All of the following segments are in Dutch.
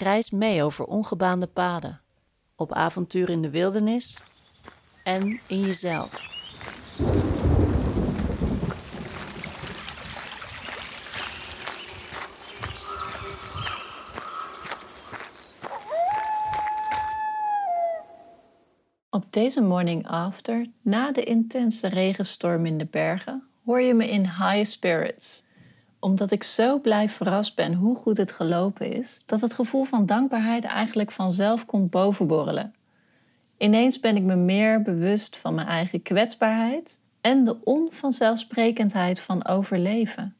Reis mee over ongebaande paden, op avontuur in de wildernis en in jezelf. Op deze morning after, na de intense regenstorm in de bergen, hoor je me in high spirits omdat ik zo blij verrast ben hoe goed het gelopen is, dat het gevoel van dankbaarheid eigenlijk vanzelf komt bovenborrelen. Ineens ben ik me meer bewust van mijn eigen kwetsbaarheid en de onvanzelfsprekendheid van overleven.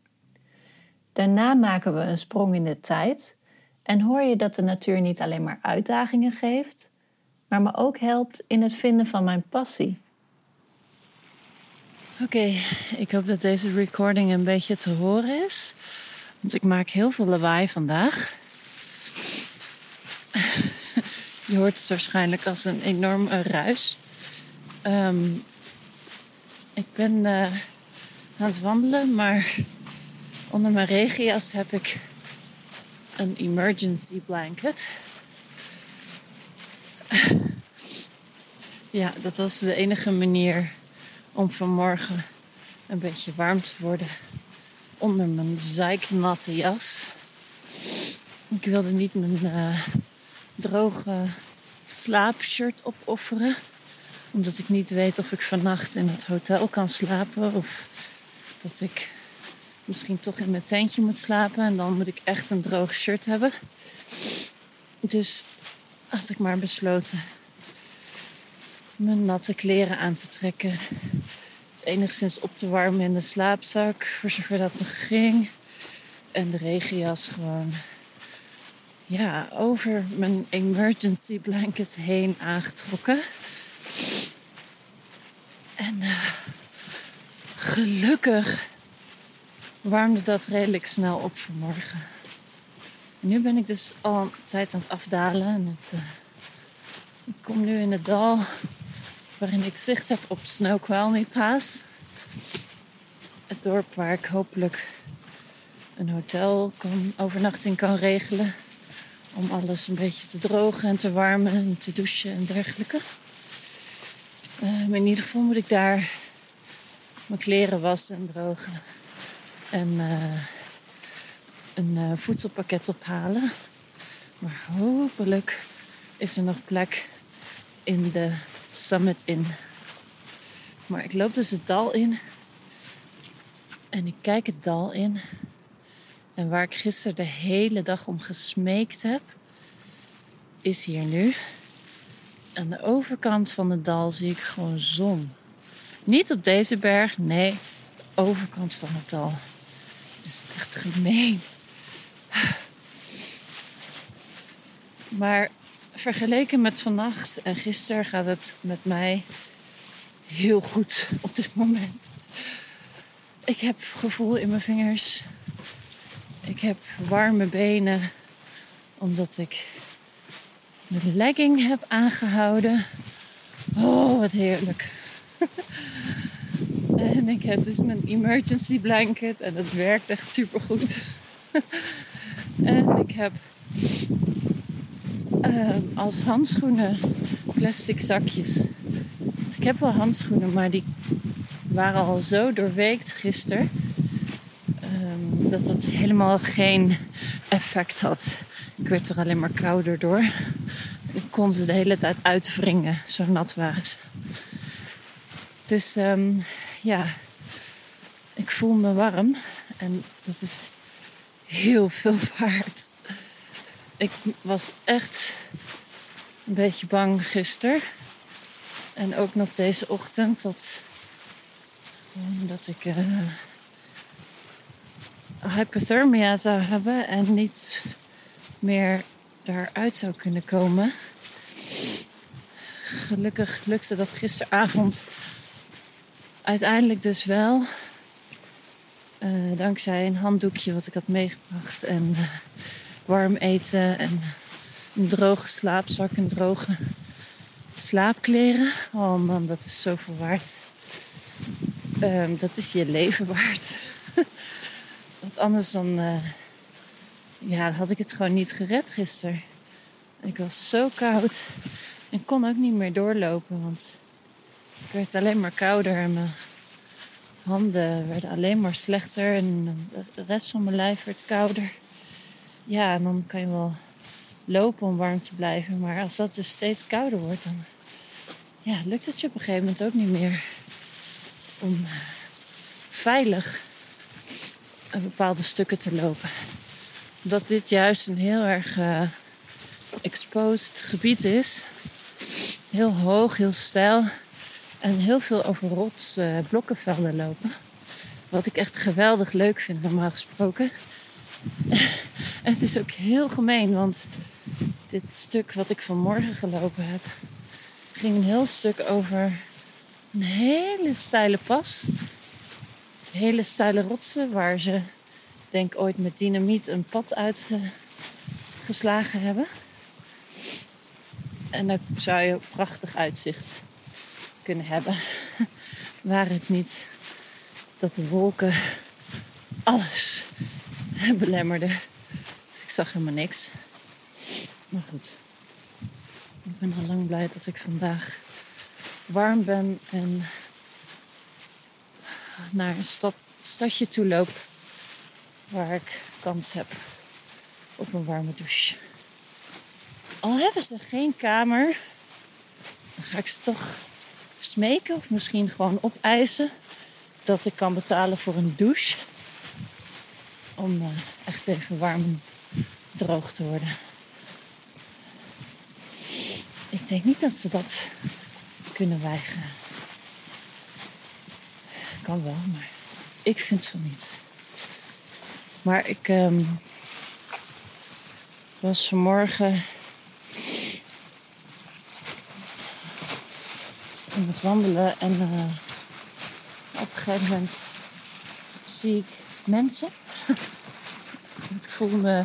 Daarna maken we een sprong in de tijd en hoor je dat de natuur niet alleen maar uitdagingen geeft, maar me ook helpt in het vinden van mijn passie. Oké, ik hoop dat deze recording een beetje te horen is. Want ik maak heel veel lawaai vandaag. Je hoort het waarschijnlijk als een enorme ruis. Ehm, ik ben uh, aan het wandelen, maar onder mijn regenjas heb ik een emergency blanket. ja, dat was de enige manier om vanmorgen een beetje warm te worden onder mijn zeiknatte jas. Ik wilde niet mijn uh, droge slaapshirt opofferen. Omdat ik niet weet of ik vannacht in het hotel kan slapen. Of dat ik misschien toch in mijn tentje moet slapen. En dan moet ik echt een droog shirt hebben. Dus had ik maar besloten mijn natte kleren aan te trekken. Enigszins op te warmen in de slaapzak, voor zover dat nog ging. En de regenjas gewoon ja, over mijn emergency blanket heen aangetrokken. En uh, gelukkig warmde dat redelijk snel op vanmorgen. nu ben ik dus al een tijd aan het afdalen. En het, uh, ik kom nu in het dal waarin ik zicht heb op Snoqualmie Pass. Het dorp waar ik hopelijk een hotel kan, overnachting kan regelen. Om alles een beetje te drogen en te warmen en te douchen en dergelijke. Uh, in ieder geval moet ik daar mijn kleren wassen en drogen. En uh, een uh, voedselpakket ophalen. Maar hopelijk is er nog plek in de Summit in. Maar ik loop dus het dal in. En ik kijk het dal in. En waar ik gisteren de hele dag om gesmeekt heb, is hier nu. Aan de overkant van het dal zie ik gewoon zon. Niet op deze berg, nee, de overkant van het dal. Het is echt gemeen. Maar vergeleken met vannacht en gisteren gaat het met mij heel goed op dit moment. Ik heb gevoel in mijn vingers. Ik heb warme benen omdat ik mijn legging heb aangehouden. Oh, wat heerlijk. en ik heb dus mijn emergency blanket en dat werkt echt super goed. en ik heb Ehm, als handschoenen plastic zakjes. ik heb wel handschoenen, maar die waren al zo doorweekt gisteren. Um, dat dat helemaal geen effect had. Ik werd er alleen maar kouder door. Ik kon ze de hele tijd uitwringen, zo nat waren. Dus ehm, ja, ik voel me warm. En dat is heel veel waard ik was echt een beetje bang gisteren. En ook nog deze ochtend dat, dat ik uh, hypothermia zou hebben en niet meer daaruit zou kunnen komen. Gelukkig lukte dat gisteravond uiteindelijk dus wel. Uh, dankzij een handdoekje wat ik had meegebracht en uh, warm eten en een droge slaapzak en droge slaapkleren. Oh man, dat is zoveel waard. Um, dat is je leven waard. Want anders dan, uh, ja, had ik het gewoon niet gered gisteren. Ik was zo koud en kon ook niet meer doorlopen, want het werd alleen maar kouder en mijn handen werden alleen maar slechter en de rest van mijn lijf werd kouder. Ja, en dan kan je wel lopen om warm te blijven, maar als dat dus steeds kouder wordt, dan ja, lukt het je op een gegeven moment ook niet meer om veilig bepaalde stukken te lopen. Omdat dit juist een heel erg uh, exposed gebied is. Heel hoog, heel steil. En heel veel over rots uh, blokkenvelden lopen. Wat ik echt geweldig leuk vind, normaal gesproken. het is ook heel gemeen, want dit stuk wat ik vanmorgen gelopen heb, ging een heel stuk over een hele steile pas. Hele steile rotsen waar ze, denk ooit met dynamiet een pad uitgeslagen hebben. En daar zou je prachtig uitzicht kunnen hebben. Waar het niet dat de wolken alles belemmerden. Zag helemaal niks. Maar goed. Ik ben al lang blij dat ik vandaag warm ben en naar een stad, stadje toe loop waar ik kans heb op een warme douche. Al hebben ze geen kamer, dan ga ik ze toch smeken of misschien gewoon opeisen dat ik kan betalen voor een douche. Om uh, echt even warm droog te worden. Ik denk niet dat ze dat kunnen weigeren. Kan wel, maar ik vind van niet. Maar ik um, was vanmorgen aan het wandelen en uh, op een gegeven moment zie ik mensen. ik voel me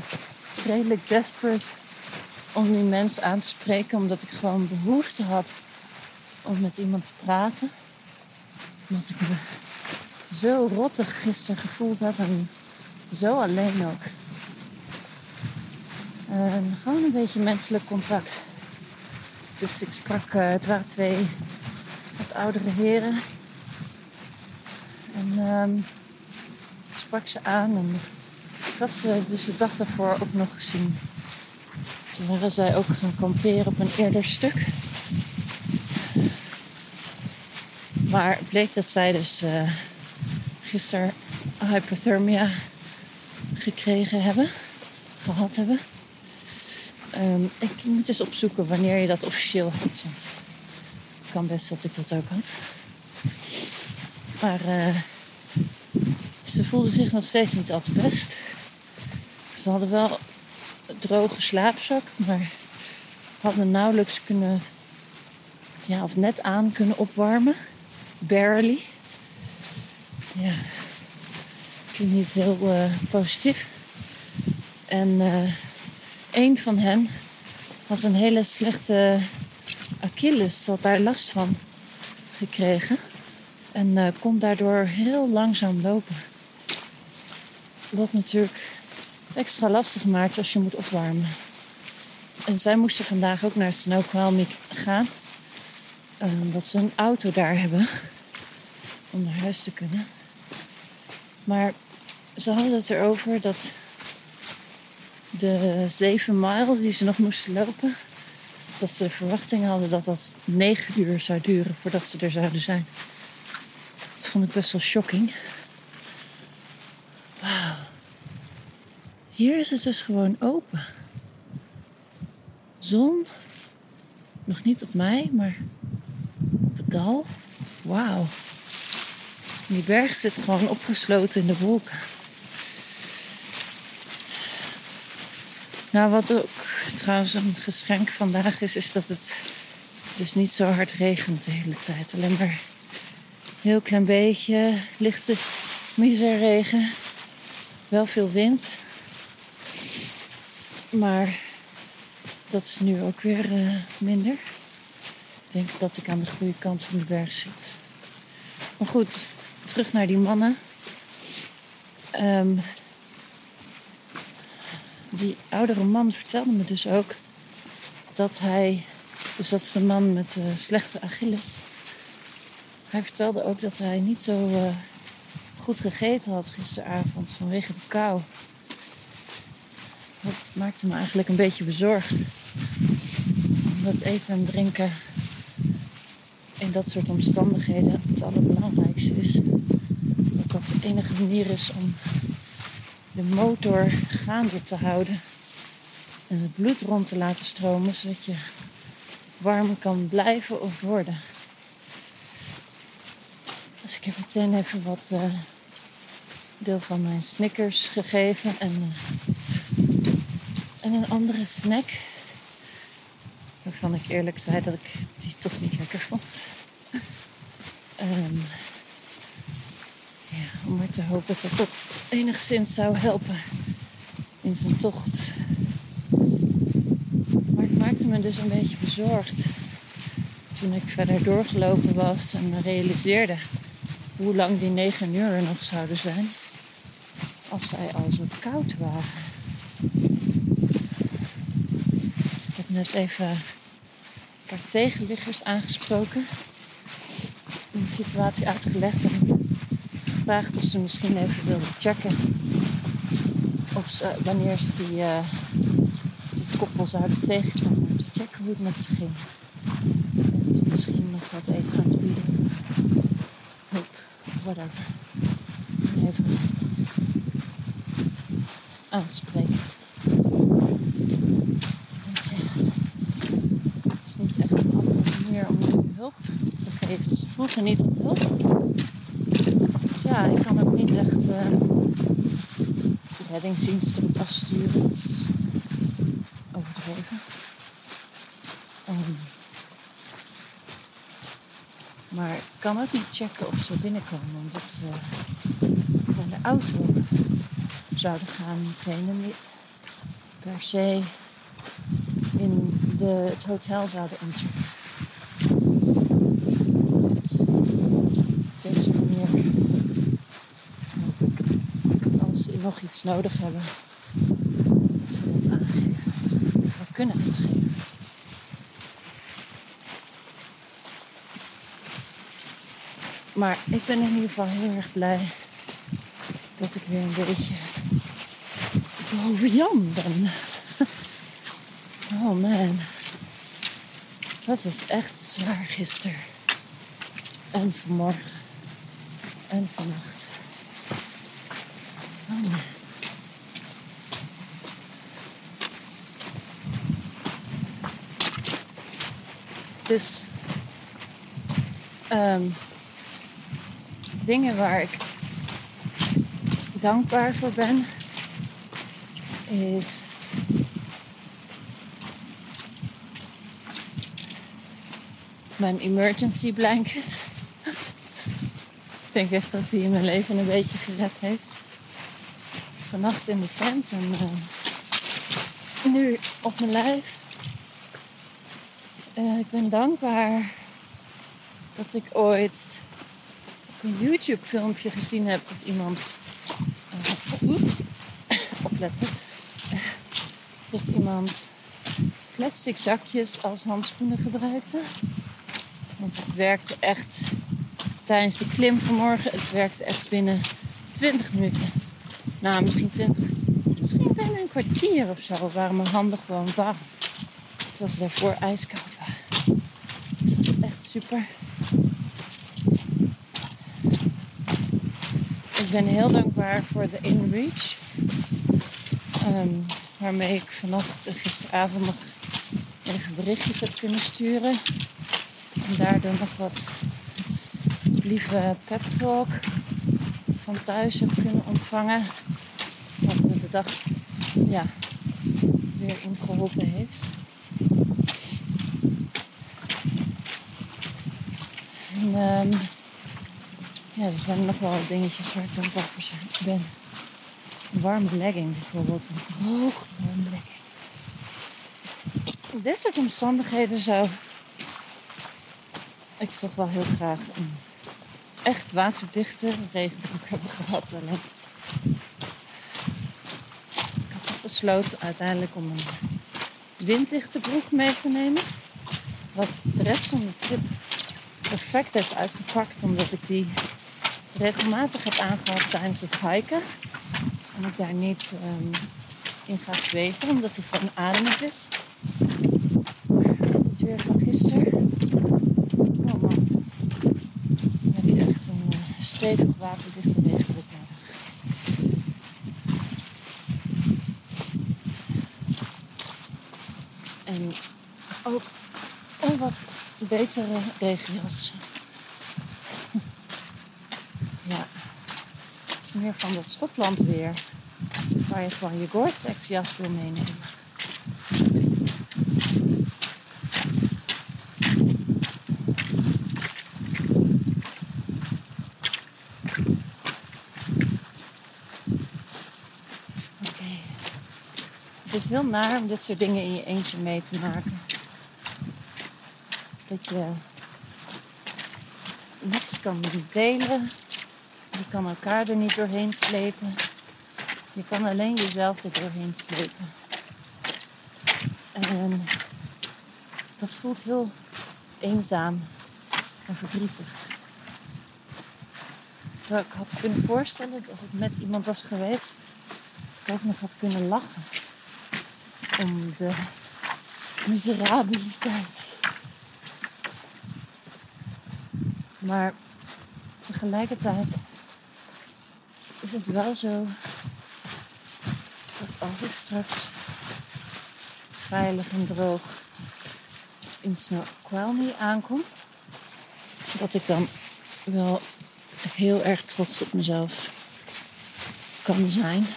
redelijk desperate om die mensen aan te spreken, omdat ik gewoon behoefte had om met iemand te praten. Omdat ik me zo rottig gisteren gevoeld heb en zo alleen ook. En gewoon een beetje menselijk contact. Dus ik sprak, uh, het waren twee wat oudere heren. En um, sprak ze aan en ik had ze dus de dag daarvoor ook nog gezien. Toen waren zij ook gaan kamperen op een eerder stuk. Maar bleek dat zij dus uh, gisteren hypothermia gekregen hebben, gehad hebben. Um, ik moet eens opzoeken wanneer je dat officieel hebt. Want het kan best dat ik dat ook had. Maar uh, ze voelden zich nog steeds niet al te best. Ze hadden wel een droge slaapzak, maar hadden nauwelijks kunnen, ja, of net aan kunnen opwarmen. Barely. Ja, klinkt niet heel uh, positief. En uh, een van hen had een hele slechte Achilles, had daar last van gekregen. En uh, kon daardoor heel langzaam lopen. Wat natuurlijk het extra lastig maakt als je moet opwarmen. En zij moesten vandaag ook naar Snoqualmie gaan. Omdat ze een auto daar hebben. Om naar huis te kunnen. Maar ze hadden het erover dat de zeven mijl die ze nog moesten lopen, dat ze de verwachting hadden dat dat negen uur zou duren voordat ze er zouden zijn. Dat vond ik best wel shocking. Hier is het dus gewoon open. Zon. Nog niet op mij, maar op het dal. Wauw. Die berg zit gewoon opgesloten in de wolken. Nou, wat ook trouwens een geschenk vandaag is, is dat het dus niet zo hard regent de hele tijd. Alleen maar heel klein beetje lichte miserregen. Wel veel wind. Maar dat is nu ook weer uh, minder. Ik denk dat ik aan de goede kant van de berg zit. Maar goed, terug naar die mannen. Um, die oudere man vertelde me dus ook dat hij, dus dat is de man met de slechte Achilles. Hij vertelde ook dat hij niet zo uh, goed gegeten had gisteravond vanwege de kou. Maakte me eigenlijk een beetje bezorgd. Omdat eten en drinken in dat soort omstandigheden het allerbelangrijkste is. Dat dat de enige manier is om de motor gaande te houden. En het bloed rond te laten stromen, zodat je warm kan blijven of worden. Dus ik heb meteen even wat uh, deel van mijn Snickers gegeven en, uh, en een andere snack. Waarvan ik eerlijk zei dat ik die toch niet lekker vond. Um, ja, om maar te hopen dat dat enigszins zou helpen in zijn tocht. Maar het maakte me dus een beetje bezorgd toen ik verder doorgelopen was en me realiseerde hoe lang die negen uur nog zouden zijn als zij al zo koud waren. Net even een paar tegenliggers aangesproken. de situatie uitgelegd en gevraagd of ze misschien even wilden checken of ze, wanneer ze die, uh, dit koppel zouden tegenkomen. Om te checken hoe het met ze ging. En ze misschien nog wat eten aan het bieden. Hoop, whatever. Even aanspreken. Want ja, het is niet echt een andere manier om hulp Ze vroegen niet om hulp ja, ik kan ook niet echt uh, de reddingsdienst erop afsturen. Dat is overdreven. Um, maar ik kan ook niet checken of ze binnenkomen omdat ze naar de auto zouden gaan meteen en niet per se in de, het hotel zouden inchecken. Nog iets nodig hebben, dat ze dat aangeven. Kunnen aangeven. Maar ik ben in ieder geval heel erg blij dat ik weer een beetje boven Jan ben. Oh man. Dat was echt zwaar gisteren. En vanmorgen. En vannacht. Dus um, dingen waar ik dankbaar voor ben, is mijn emergency blanket. ik denk echt dat hij mijn leven een beetje gered heeft vannacht in de tent en uh, nu op mijn lijf. Uh, ik ben dankbaar dat ik ooit een YouTube filmpje gezien heb dat iemand uh, oeps, opletten dat iemand plastic zakjes als handschoenen gebruikte. Want het werkte echt tijdens de klim vanmorgen. Het werkte echt binnen 20 minuten. Nou, misschien 20. Misschien bijna een kwartier of zo waren mijn handen gewoon warm. Terwijl ze daarvoor ijskoud waren. Dus dat is echt super. Ik ben heel dankbaar voor de InReach. Um, waarmee ik vannacht en gisteravond nog even berichtjes heb kunnen sturen. En daardoor nog wat lieve pep talk van thuis heb kunnen ontvangen. Dat me de dag ja, weer hierin geholpen heeft. En ehm, ja, er zijn nog wel dingetjes waar ik dankbaar voor ben. Een warme legging bijvoorbeeld, een droog warme legging. In dit soort omstandigheden zou ik toch wel heel graag een echt waterdichte regenbroek hebben gehad. Alleen ik had besloten uiteindelijk om een winddichte broek mee te nemen. Wat de rest van de trip perfect heeft uitgepakt, omdat ik die regelmatig heb aangehad tijdens het hiken. En ik daar niet um, in ga zweten, omdat hij gewoon ademend is. Met het weer van gisteren. Oh man. Dan heb je echt een uh, stevig waterdichte regenbroek nodig. En ook een wat betere regenjas. Ja, het is meer van dat Schotland weer. Waar je gewoon je Gore-Tex jas wil meenemen. Oké. Het is heel naar om dit soort dingen in je eentje mee te maken. Dat je niks kan delen. Je kan elkaar er niet doorheen slepen. Je kan alleen jezelf er doorheen slepen. En dat voelt heel eenzaam en verdrietig. Terwijl ik had kunnen voorstellen dat als ik met iemand was geweest, dat ik ook nog had kunnen lachen. Om de miserabiliteit. Maar tegelijkertijd is het wel zo dat als ik straks veilig en droog in Snoqualmie aankom, dat ik dan wel heel erg trots op mezelf kan zijn.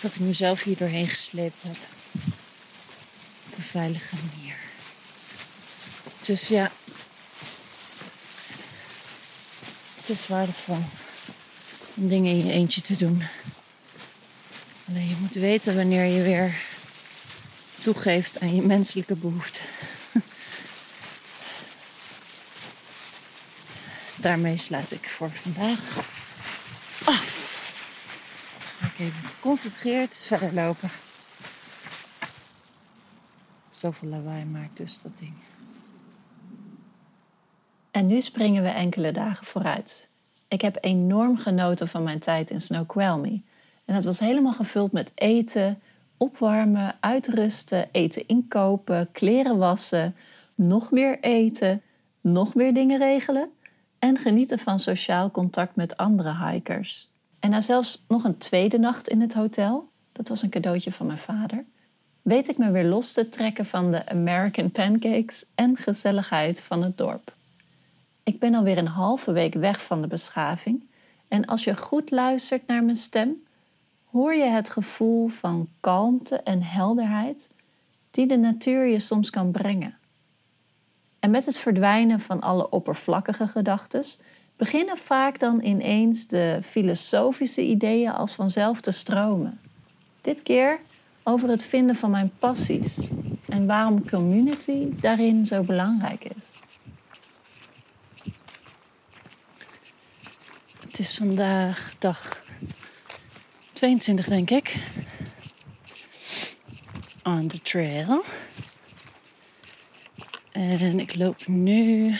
Dat ik mezelf hier doorheen gesleept heb. Op een veilige manier. Dus ja, het is waardevol om dingen in je eentje te doen. Alleen je moet weten wanneer je weer toegeeft aan je menselijke behoeften. Daarmee sluit ik voor vandaag af. Ga even geconcentreerd verder lopen. Zoveel lawaai maakt dus dat ding. En nu springen we enkele dagen vooruit. Ik heb enorm genoten van mijn tijd in Snoqualmie. En het was helemaal gevuld met eten, opwarmen, uitrusten, eten inkopen, kleren wassen, nog meer eten, nog meer dingen regelen en genieten van sociaal contact met andere hikers. En na zelfs nog een tweede nacht in het hotel, dat was een cadeautje van mijn vader, weet ik me weer los te trekken van de American pancakes en gezelligheid van het dorp. Ik ben alweer een halve week weg van de beschaving en als je goed luistert naar mijn stem, hoor je het gevoel van kalmte en helderheid die de natuur je soms kan brengen. En met het verdwijnen van alle oppervlakkige gedachten beginnen vaak dan ineens de filosofische ideeën als vanzelf te stromen. Dit keer over het vinden van mijn passies en waarom community daarin zo belangrijk is. Het is vandaag dag 22, denk ik. On the trail. En ik loop nu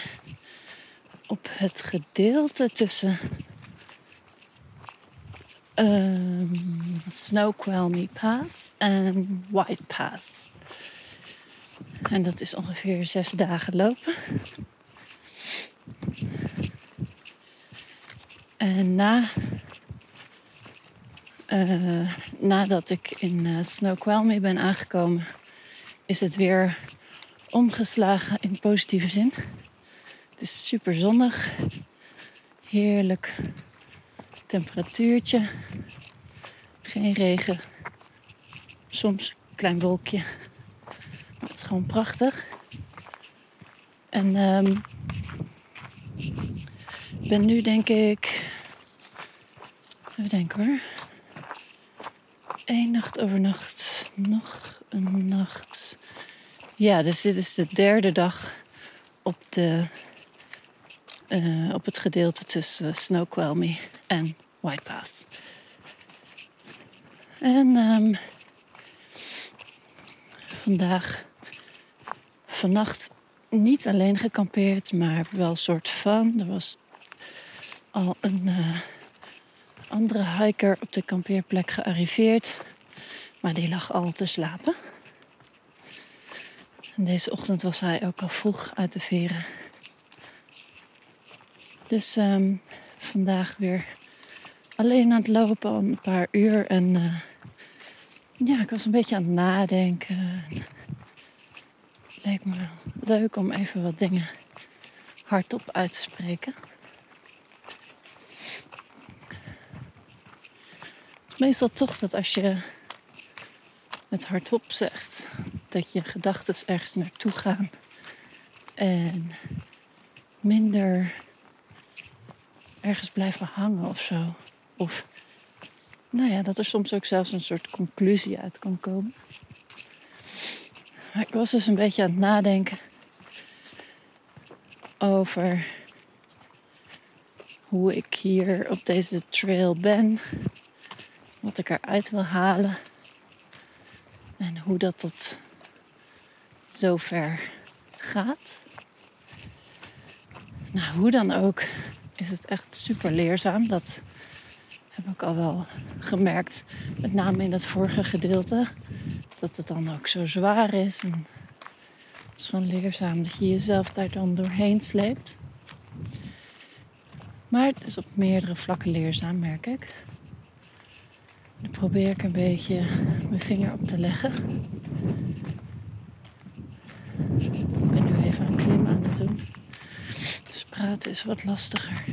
op het gedeelte tussen um, Snoqualmie Pass en White Pass. En dat is ongeveer zes dagen lopen. En na uh, nadat ik in uh, Snoqualmie ben aangekomen, is het weer omgeslagen in positieve zin. Het is super zonnig, heerlijk temperatuurtje, geen regen, soms klein wolkje. Maar het is gewoon prachtig. En ehm, ik ben nu denk ik. Even denken hoor. Eén nacht overnacht. Nog een nacht. Ja, dus dit is de derde dag op, de, eh, op het gedeelte tussen Snoqualmie en White Pass. En ehm, vandaag, vannacht niet alleen gekampeerd, maar wel een soort van. Er was al een eh, andere hiker op de kampeerplek gearriveerd, maar die lag al te slapen. En deze ochtend was hij ook al vroeg uit de veren. Dus ehm, vandaag weer alleen aan het lopen al een paar uur. En eh, ja, ik was een beetje aan het nadenken. Leek me leuk om even wat dingen hardop uit te spreken. Het is meestal toch dat als je het hardop zegt, dat je gedachten ergens naartoe gaan. En minder ergens blijven hangen of zo. Of nou ja, dat er soms ook zelfs een soort conclusie uit kan komen. Maar ik was dus een beetje aan het nadenken over hoe ik hier op deze trail ben, wat ik eruit wil halen en hoe dat tot zover gaat. Nou, hoe dan ook is het echt super leerzaam. Dat heb ik al wel gemerkt, met name in het vorige gedeelte, dat het dan ook zo zwaar is. En het is gewoon leerzaam dat je jezelf daar dan doorheen sleept. Maar het is op meerdere vlakken leerzaam, merk ik. Dan probeer ik een beetje mijn vinger op te leggen. Ik ben nu even een klim aan het doen. Dus praten is wat lastiger.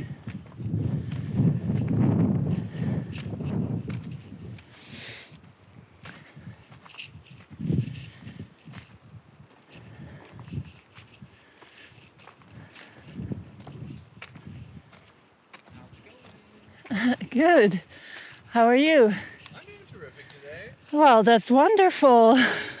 Good. How are you? Well, that's wonderful.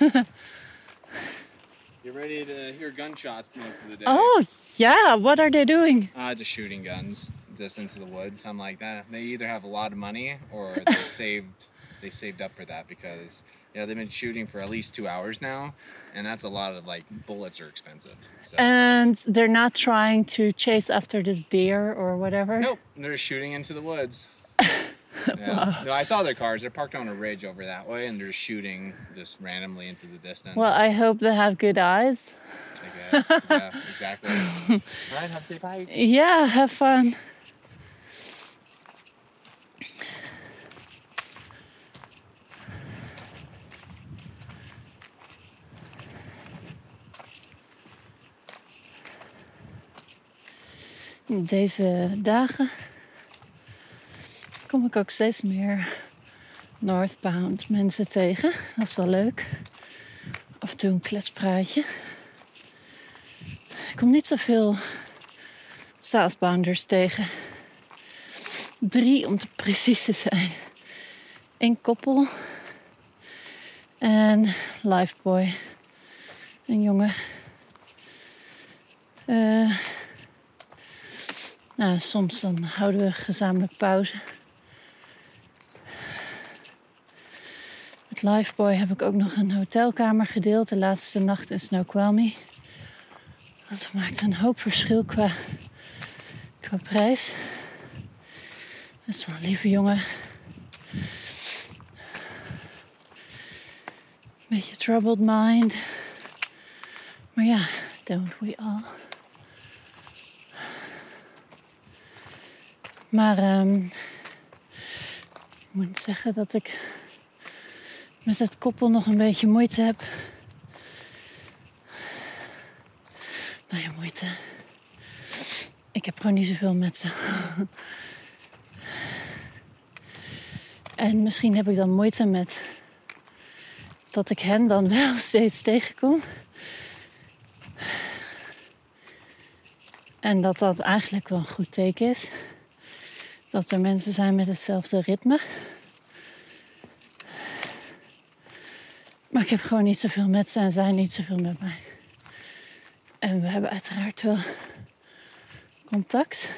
You're ready to hear gunshots most of the day. Oh, yeah. What are they doing? Uh, just shooting guns just into the woods. I'm like that. They either have a lot of money or they saved they saved up for that because yeah they've been shooting for at least two hours now, and that's a lot of like bullets are expensive. So And they're not trying to chase after this deer or whatever? nope, they're shooting into the woods. Yeah. No, I saw their cars. They're parked on a ridge over that way, and they're shooting just randomly into the distance. Well, I hope they have good eyes. I guess. yeah, exactly. All right, have a safe hike. Yeah, have fun. Deze dagen ik ook steeds meer northbound mensen tegen. Dat is wel leuk. Af en toe een kletspraatje. Ik kom niet zoveel Southbounders tegen. Drie om te precies te zijn. Eén koppel. En Lifeboy. Een jongen. Eh, nou, soms dan houden we gezamenlijk pauze. Lifeboy heb ik ook nog een hotelkamer gedeeld de laatste nacht in Snoqualmie. Dat maakt een hoop verschil qua, qua prijs. Dat is wel een lieve jongen. Beetje troubled mind. Maar ja, don't we all. Maar ehm, ik moet zeggen dat ik met het koppel nog een beetje moeite heb. Nou ja, moeite. Ik heb gewoon niet zoveel met ze. En misschien heb ik dan moeite met dat ik hen dan wel steeds tegenkom. En dat dat eigenlijk wel een goed teken is. Dat er mensen zijn met hetzelfde ritme. Maar ik heb gewoon niet zoveel met ze en zij niet zoveel met mij. En we hebben uiteraard wel contact.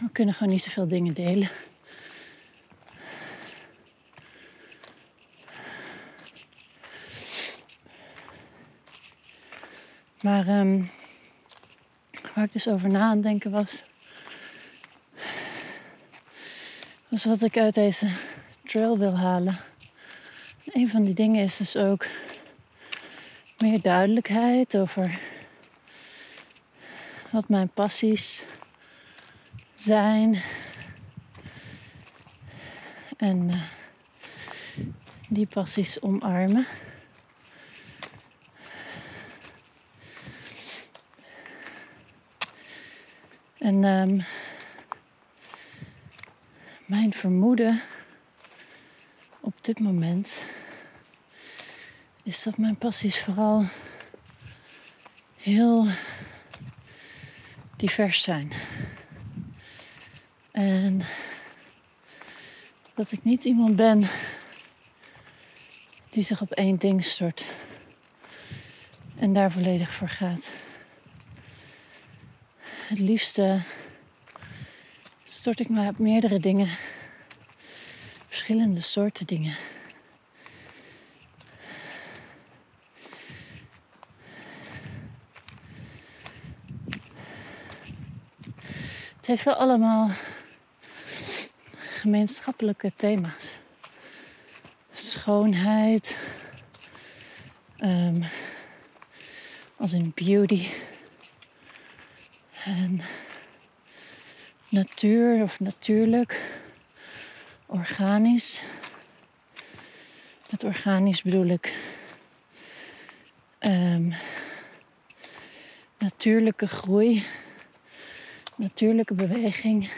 We kunnen gewoon niet zoveel dingen delen. Maar ehm, waar ik dus over na aan denken was, was wat ik uit deze trail wil halen. Een van die dingen is dus ook meer duidelijkheid over wat mijn passies zijn. En uh, die passies omarmen. En um, mijn vermoeden op dit moment is dat mijn passies vooral heel divers zijn. En dat ik niet iemand ben die zich op één ding stort en daar volledig voor gaat. Het liefste stort ik me op meerdere dingen, verschillende soorten dingen. Heeft wel allemaal gemeenschappelijke thema's. Schoonheid, um, als in beauty. En natuur of natuurlijk, organisch. Met organisch bedoel ik um, natuurlijke groei, natuurlijke beweging,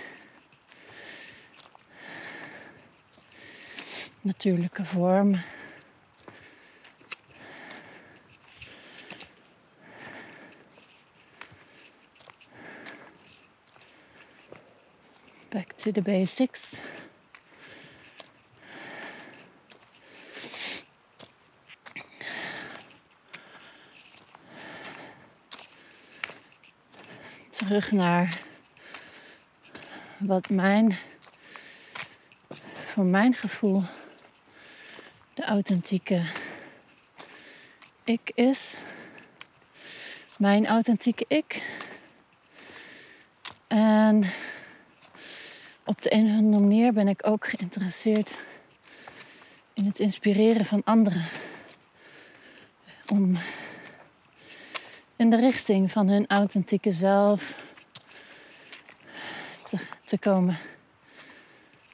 natuurlijke vorm. Back to the basics. Terug naar wat mijn, voor mijn gevoel, de authentieke ik is. Mijn authentieke ik. En op de een of andere manier ben ik ook geïnteresseerd in het inspireren van anderen. Om in de richting van hun authentieke zelf te, komen.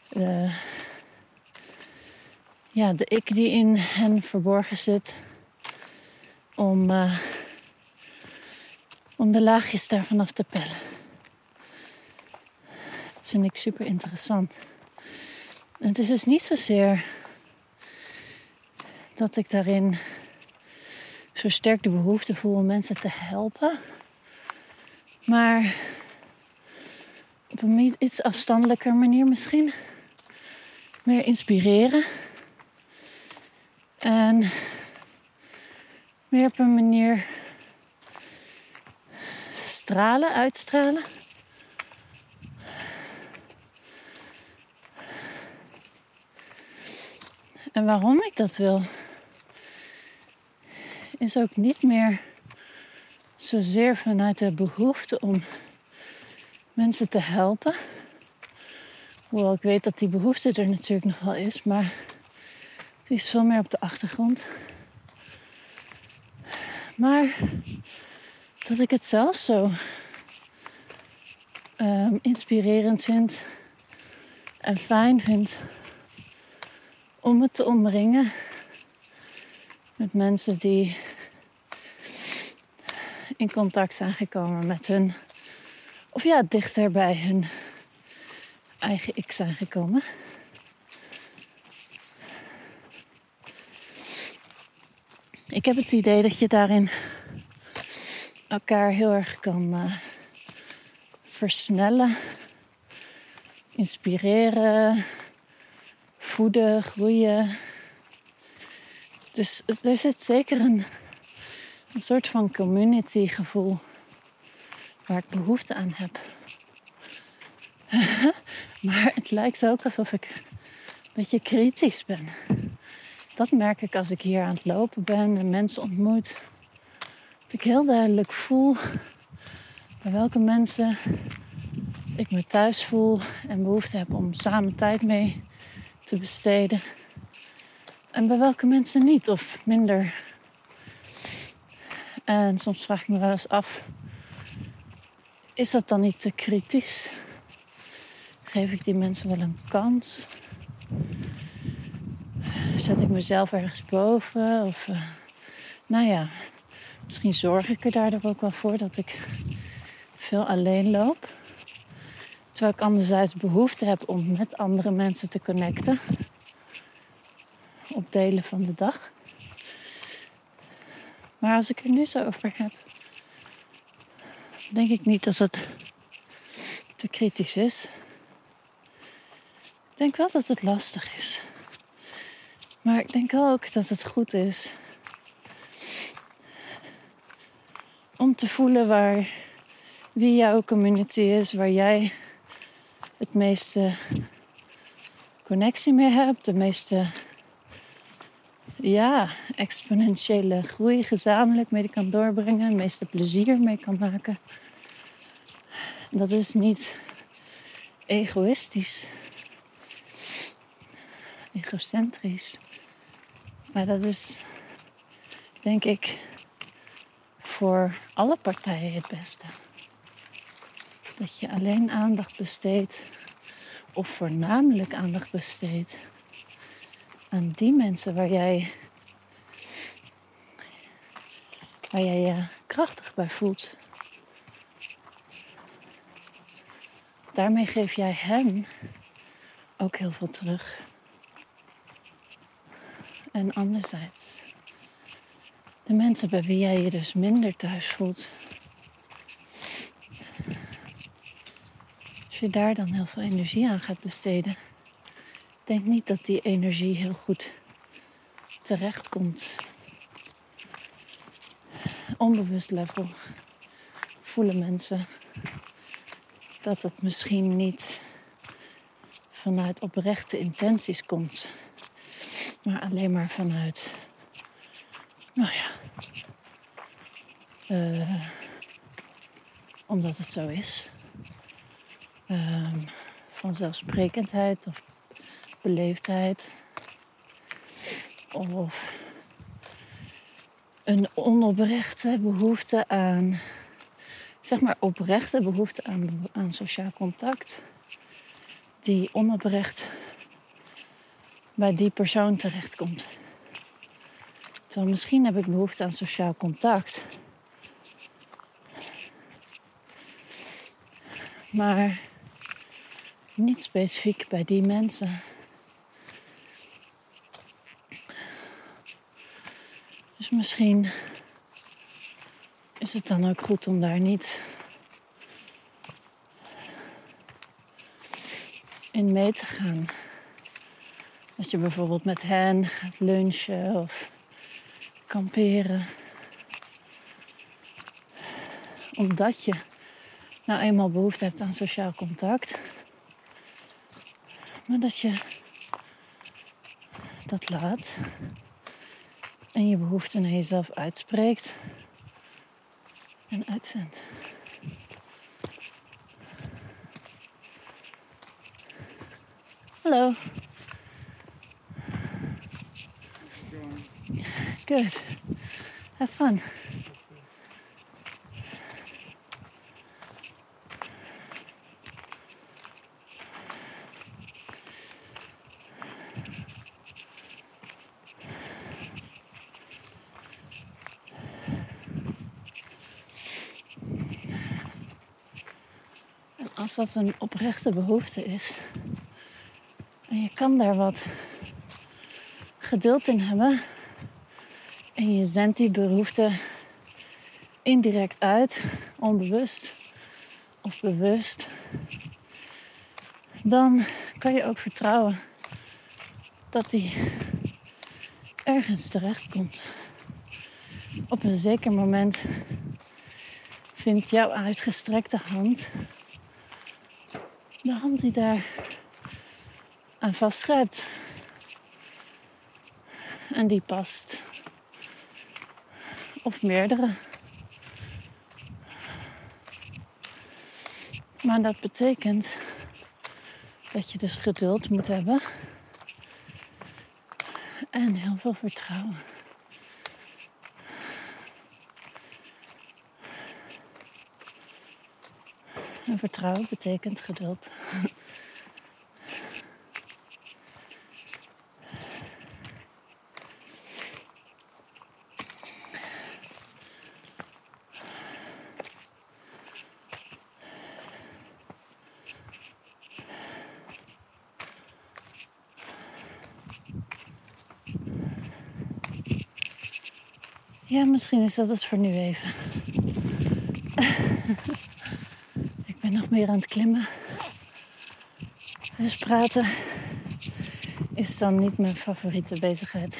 De, ja, de ik die in hen verborgen zit. Om, uh, om de laagjes daarvan af te pellen. Dat vind ik super interessant. Het is dus niet zozeer dat ik daarin zo sterk de behoefte voel om mensen te helpen. Maar op een iets afstandelijker manier misschien. Meer inspireren. En meer op een manier stralen, uitstralen. En waarom ik dat wil, is ook niet meer zozeer vanuit de behoefte om mensen te helpen. Hoewel ik weet dat die behoefte er natuurlijk nog wel is, maar die is veel meer op de achtergrond. Maar dat ik het zelf zo um, inspirerend vind en fijn vind om het te omringen met mensen die in contact zijn gekomen met hun, of ja, dichter bij hun eigen ik zijn gekomen. Ik heb het idee dat je daarin elkaar heel erg kan uh, versnellen, inspireren, voeden, groeien. Dus er zit zeker een, een soort van community gevoel waar ik behoefte aan heb. maar het lijkt ook alsof ik een beetje kritisch ben. Dat merk ik als ik hier aan het lopen ben en mensen ontmoet. Dat ik heel duidelijk voel bij welke mensen ik me thuis voel en behoefte heb om samen tijd mee te besteden. En bij welke mensen niet of minder. En soms vraag ik me wel eens af: is dat dan niet te kritisch? Geef ik die mensen wel een kans? Zet ik mezelf ergens boven? Of, uh, nou ja, misschien zorg ik er daardoor ook wel voor dat ik veel alleen loop. Terwijl ik anderzijds behoefte heb om met andere mensen te connecten. Op delen van de dag. Maar als ik er nu zo over heb, denk ik niet dat het te kritisch is. Ik denk wel dat het lastig is. Maar ik denk ook dat het goed is om te voelen waar wie jouw community is, waar jij het meeste connectie mee hebt, de meeste ja, exponentiële groei gezamenlijk mee kan doorbrengen, het meeste plezier mee kan maken. Dat is niet egoïstisch, egocentrisch, maar dat is denk ik voor alle partijen het beste. Dat je alleen aandacht besteedt, of voornamelijk aandacht besteedt aan die mensen waar jij, waar jij je krachtig bij voelt. Daarmee geef jij hen ook heel veel terug. En anderzijds, de mensen bij wie jij je dus minder thuis voelt, Als je daar dan heel veel energie aan gaat besteden, denk niet dat die energie heel goed terecht komt. Onbewust level voelen mensen dat het misschien niet vanuit oprechte intenties komt, maar alleen maar vanuit, nou ja, uh, omdat het zo is um, vanzelfsprekendheid of beleefdheid. Of een onoprechte behoefte aan, zeg maar oprechte behoefte aan, aan sociaal contact. Die onoprecht bij die persoon terechtkomt. Terwijl misschien heb ik behoefte aan sociaal contact. Maar niet specifiek bij die mensen. Dus misschien is het dan ook goed om daar niet in mee te gaan. Als je bijvoorbeeld met hen gaat lunchen of kamperen. Omdat je nou eenmaal behoefte hebt aan sociaal contact. Maar dat je dat laat en je behoefte naar jezelf uitspreekt en uitzendt. Hallo. Good. Have fun. Als dat een oprechte behoefte is. En je kan daar wat geduld in hebben. en je zendt die behoefte indirect uit, onbewust of bewust, dan kan je ook vertrouwen dat die ergens terecht komt. Op een zeker moment vindt jouw uitgestrekte hand de hand die daar aan vastgrijpt. En die past. Of meerdere. Maar dat betekent dat je dus geduld moet hebben. En heel veel vertrouwen. En vertrouwen betekent geduld. Ja, misschien is dat het voor nu even. Nog meer aan het klimmen. Dus praten is dan niet mijn favoriete bezigheid.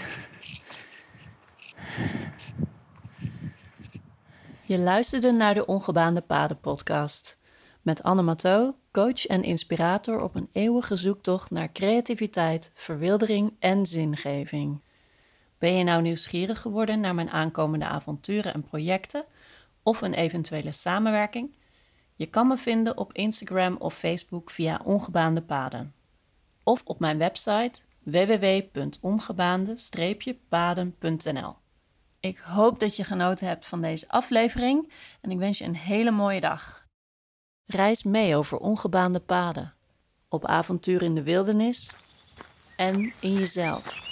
Je luisterde naar de Ongebaande Paden podcast. Met Anne Matteau, coach en inspirator op een eeuwige zoektocht naar creativiteit, verwildering en zingeving. Ben je nou nieuwsgierig geworden naar mijn aankomende avonturen en projecten of een eventuele samenwerking? Je kan me vinden op Instagram of Facebook via Ongebaande Paden. Of op mijn website www.ongebaande-paden.nl. Ik hoop dat je genoten hebt van deze aflevering en ik wens je een hele mooie dag. Reis mee over ongebaande paden, op avontuur in de wildernis en in jezelf.